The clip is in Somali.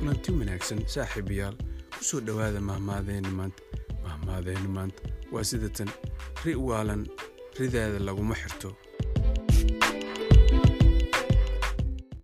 kulanti wanaagsan saaxiibayaal ku soo dhowaada mahmaadeenni maanta mahmaadeenni maanta waa sidatan ri waalan ridaada laguma xirto.